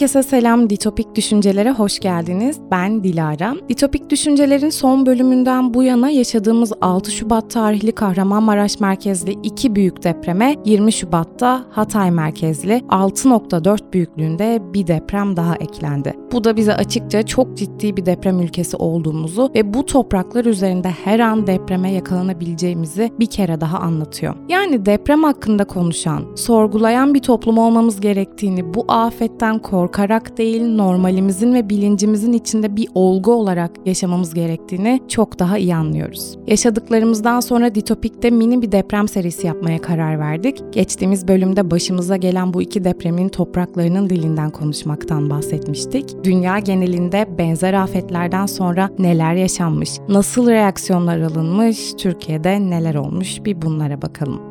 Herkese selam, Ditopik Düşüncelere hoş geldiniz. Ben Dilara. Ditopik Düşünceler'in son bölümünden bu yana yaşadığımız 6 Şubat tarihli Kahramanmaraş merkezli iki büyük depreme 20 Şubat'ta Hatay merkezli 6.4 büyüklüğünde bir deprem daha eklendi. Bu da bize açıkça çok ciddi bir deprem ülkesi olduğumuzu ve bu topraklar üzerinde her an depreme yakalanabileceğimizi bir kere daha anlatıyor. Yani deprem hakkında konuşan, sorgulayan bir toplum olmamız gerektiğini bu afetten korkarak değil normalimizin ve bilincimizin içinde bir olgu olarak yaşamamız gerektiğini çok daha iyi anlıyoruz. Yaşadıklarımızdan sonra Ditopik'te mini bir deprem serisi yapmaya karar verdik. Geçtiğimiz bölümde başımıza gelen bu iki depremin topraklarının dilinden konuşmaktan bahsetmiştik. Dünya genelinde benzer afetlerden sonra neler yaşanmış, nasıl reaksiyonlar alınmış, Türkiye'de neler olmuş bir bunlara bakalım.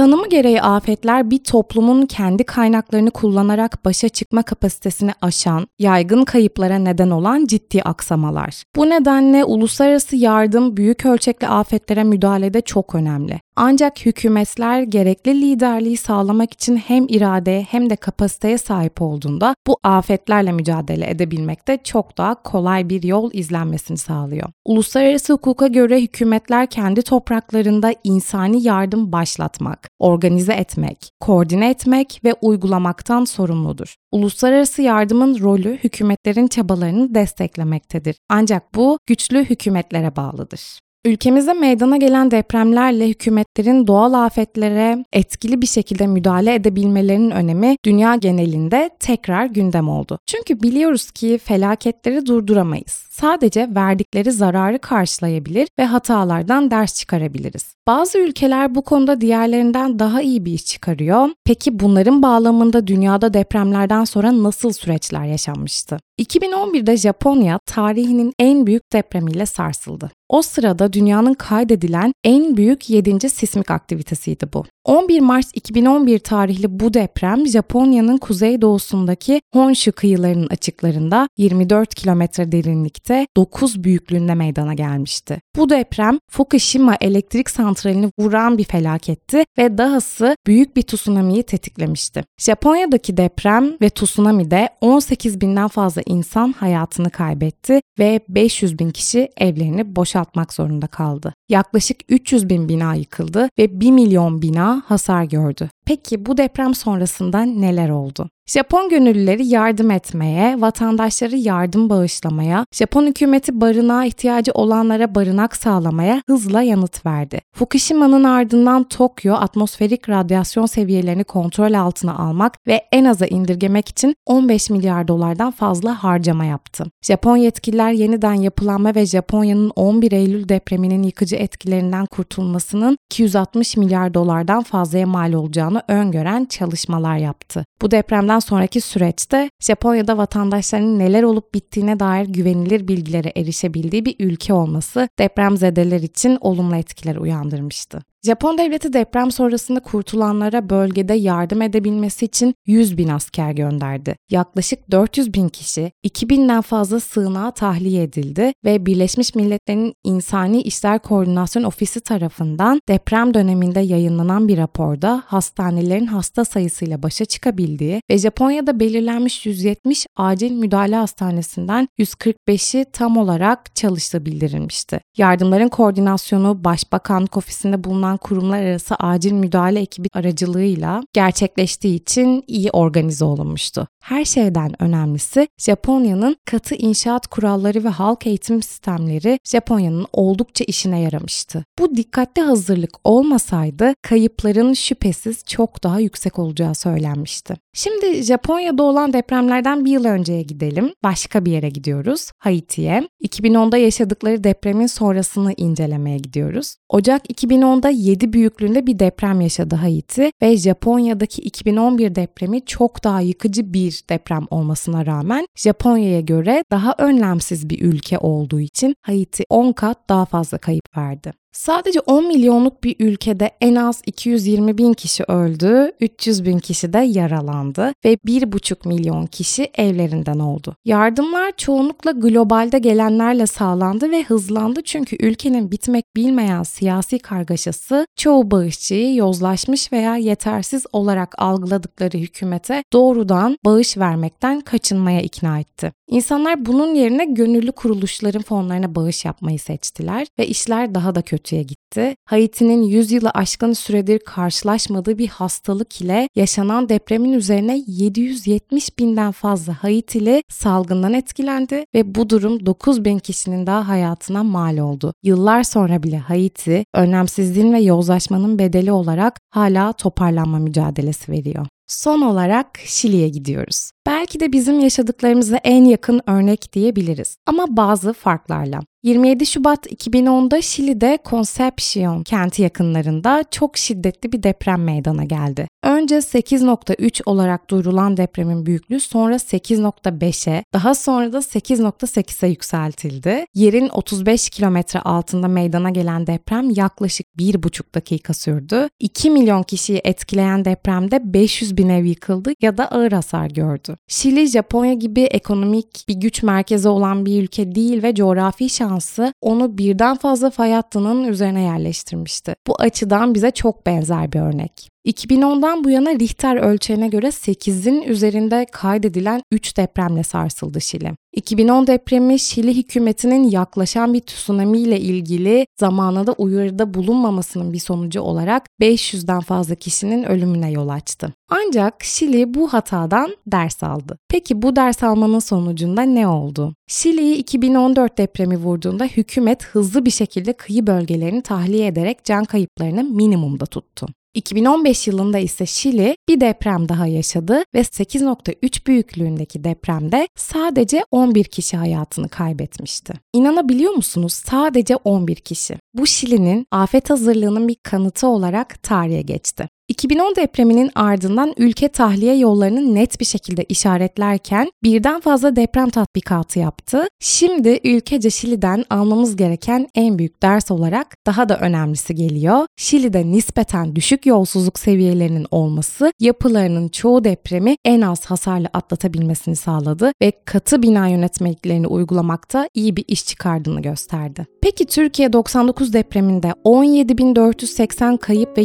Tanımı gereği afetler bir toplumun kendi kaynaklarını kullanarak başa çıkma kapasitesini aşan, yaygın kayıplara neden olan ciddi aksamalar. Bu nedenle uluslararası yardım büyük ölçekli afetlere müdahalede çok önemli. Ancak hükümetler gerekli liderliği sağlamak için hem iradeye hem de kapasiteye sahip olduğunda bu afetlerle mücadele edebilmekte çok daha kolay bir yol izlenmesini sağlıyor. Uluslararası hukuka göre hükümetler kendi topraklarında insani yardım başlatmak, organize etmek, koordine etmek ve uygulamaktan sorumludur. Uluslararası yardımın rolü hükümetlerin çabalarını desteklemektedir. Ancak bu güçlü hükümetlere bağlıdır. Ülkemizde meydana gelen depremlerle hükümetlerin doğal afetlere etkili bir şekilde müdahale edebilmelerinin önemi dünya genelinde tekrar gündem oldu. Çünkü biliyoruz ki felaketleri durduramayız. Sadece verdikleri zararı karşılayabilir ve hatalardan ders çıkarabiliriz. Bazı ülkeler bu konuda diğerlerinden daha iyi bir iş çıkarıyor. Peki bunların bağlamında dünyada depremlerden sonra nasıl süreçler yaşanmıştı? 2011'de Japonya tarihinin en büyük depremiyle sarsıldı. O sırada dünyanın kaydedilen en büyük 7. sismik aktivitesiydi bu. 11 Mart 2011 tarihli bu deprem Japonya'nın kuzeydoğusundaki Honshu kıyılarının açıklarında 24 kilometre derinlikte 9 büyüklüğünde meydana gelmişti. Bu deprem Fukushima elektrik santralini vuran bir felaketti ve dahası büyük bir tsunami'yi tetiklemişti. Japonya'daki deprem ve tsunami'de 18 binden fazla insan hayatını kaybetti ve 500 bin kişi evlerini boşaltmak zorunda kaldı. Yaklaşık 300 bin bina yıkıldı ve 1 milyon bina hasar gördü. Peki bu deprem sonrasında neler oldu? Japon gönüllüleri yardım etmeye, vatandaşları yardım bağışlamaya, Japon hükümeti barınağa ihtiyacı olanlara barınak sağlamaya hızla yanıt verdi. Fukushima'nın ardından Tokyo atmosferik radyasyon seviyelerini kontrol altına almak ve en aza indirgemek için 15 milyar dolardan fazla harcama yaptı. Japon yetkililer yeniden yapılanma ve Japonya'nın 11 Eylül depreminin yıkıcı etkilerinden kurtulmasının 260 milyar dolardan fazlaya mal olacağını öngören çalışmalar yaptı. Bu depremden sonraki süreçte Japonya'da vatandaşlarının neler olup bittiğine dair güvenilir bilgilere erişebildiği bir ülke olması depremzedeler için olumlu etkiler uyandırmıştı. Japon devleti deprem sonrasında kurtulanlara bölgede yardım edebilmesi için 100 bin asker gönderdi. Yaklaşık 400 bin kişi 2000'den fazla sığınağa tahliye edildi ve Birleşmiş Milletler'in İnsani İşler Koordinasyon Ofisi tarafından deprem döneminde yayınlanan bir raporda hastanelerin hasta sayısıyla başa çıkabildiği ve Japonya'da belirlenmiş 170 acil müdahale hastanesinden 145'i tam olarak çalıştığı bildirilmişti. Yardımların koordinasyonu Başbakanlık Ofisi'nde bulunan bulunan kurumlar arası acil müdahale ekibi aracılığıyla gerçekleştiği için iyi organize olunmuştu. Her şeyden önemlisi Japonya'nın katı inşaat kuralları ve halk eğitim sistemleri Japonya'nın oldukça işine yaramıştı. Bu dikkatli hazırlık olmasaydı kayıpların şüphesiz çok daha yüksek olacağı söylenmişti. Şimdi Japonya'da olan depremlerden bir yıl önceye gidelim. Başka bir yere gidiyoruz. Haiti'ye. 2010'da yaşadıkları depremin sonrasını incelemeye gidiyoruz. Ocak 2010'da 7 büyüklüğünde bir deprem yaşadı Haiti ve Japonya'daki 2011 depremi çok daha yıkıcı bir deprem olmasına rağmen Japonya'ya göre daha önlemsiz bir ülke olduğu için Haiti 10 kat daha fazla kayıp verdi. Sadece 10 milyonluk bir ülkede en az 220 bin kişi öldü, 300 bin kişi de yaralandı ve 1,5 milyon kişi evlerinden oldu. Yardımlar çoğunlukla globalde gelenlerle sağlandı ve hızlandı çünkü ülkenin bitmek bilmeyen siyasi kargaşası çoğu bağışçıyı yozlaşmış veya yetersiz olarak algıladıkları hükümete doğrudan bağış vermekten kaçınmaya ikna etti. İnsanlar bunun yerine gönüllü kuruluşların fonlarına bağış yapmayı seçtiler ve işler daha da kötüye gitti. Haiti'nin 100 yılı aşkın süredir karşılaşmadığı bir hastalık ile yaşanan depremin üzerine 770 binden fazla Haitili salgından etkilendi ve bu durum 9 bin kişinin daha hayatına mal oldu. Yıllar sonra bile Haiti, önemsizliğin ve yozlaşmanın bedeli olarak hala toparlanma mücadelesi veriyor. Son olarak Şili'ye gidiyoruz. Belki de bizim yaşadıklarımıza en yakın örnek diyebiliriz ama bazı farklarla. 27 Şubat 2010'da Şili'de Concepcion kenti yakınlarında çok şiddetli bir deprem meydana geldi. Önce 8.3 olarak duyurulan depremin büyüklüğü sonra 8.5'e, daha sonra da 8.8'e yükseltildi. Yerin 35 kilometre altında meydana gelen deprem yaklaşık 1,5 dakika sürdü. 2 milyon kişiyi etkileyen depremde 500 bin ev yıkıldı ya da ağır hasar gördü. Şili, Japonya gibi ekonomik bir güç merkezi olan bir ülke değil ve coğrafi şansı onu birden fazla fay hattının üzerine yerleştirmişti. Bu açıdan bize çok benzer bir örnek. 2010'dan bu yana Richter ölçeğine göre 8'in üzerinde kaydedilen 3 depremle sarsıldı Şili. 2010 depremi Şili hükümetinin yaklaşan bir tsunami ile ilgili zamanında uyarıda bulunmamasının bir sonucu olarak 500'den fazla kişinin ölümüne yol açtı. Ancak Şili bu hatadan ders aldı. Peki bu ders almanın sonucunda ne oldu? Şili'yi 2014 depremi vurduğunda hükümet hızlı bir şekilde kıyı bölgelerini tahliye ederek can kayıplarını minimumda tuttu. 2015 yılında ise Şili bir deprem daha yaşadı ve 8.3 büyüklüğündeki depremde sadece 11 kişi hayatını kaybetmişti. İnanabiliyor musunuz? Sadece 11 kişi. Bu Şili'nin afet hazırlığının bir kanıtı olarak tarihe geçti. 2010 depreminin ardından ülke tahliye yollarını net bir şekilde işaretlerken birden fazla deprem tatbikatı yaptı. Şimdi ülkece Şili'den almamız gereken en büyük ders olarak daha da önemlisi geliyor. Şili'de nispeten düşük yolsuzluk seviyelerinin olması yapılarının çoğu depremi en az hasarla atlatabilmesini sağladı ve katı bina yönetmeliklerini uygulamakta iyi bir iş çıkardığını gösterdi. Peki Türkiye 99 depreminde 17.480 kayıp ve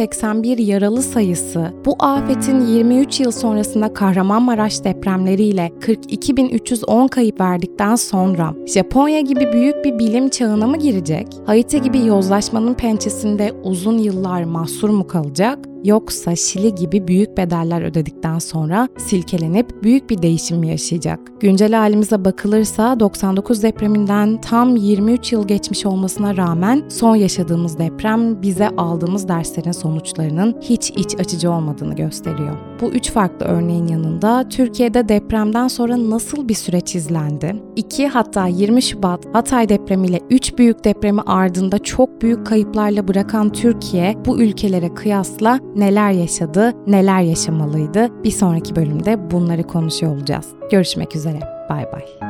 23.781 yaralı sayısı bu afetin 23 yıl sonrasında Kahramanmaraş depremleriyle 42.310 kayıp verdikten sonra Japonya gibi büyük bir bilim çağına mı girecek? Haiti gibi yozlaşmanın pençesinde uzun yıllar mahsur mu kalacak? Yoksa Şili gibi büyük bedeller ödedikten sonra silkelenip büyük bir değişim yaşayacak? Güncel halimize bakılırsa 99 depreminden tam 23 yıl geçmiş olmasına rağmen son yaşadığımız deprem bize aldığımız derslerin sonuçlarının hiç iç açıcı olmadığını gösteriyor. Bu üç farklı örneğin yanında Türkiye'de depremden sonra nasıl bir süreç izlendi? 2 hatta 20 Şubat Hatay depremiyle 3 büyük depremi ardında çok büyük kayıplarla bırakan Türkiye bu ülkelere kıyasla neler yaşadı, neler yaşamalıydı? Bir sonraki bölümde bunları konuşuyor olacağız. Görüşmek üzere. Bay bay.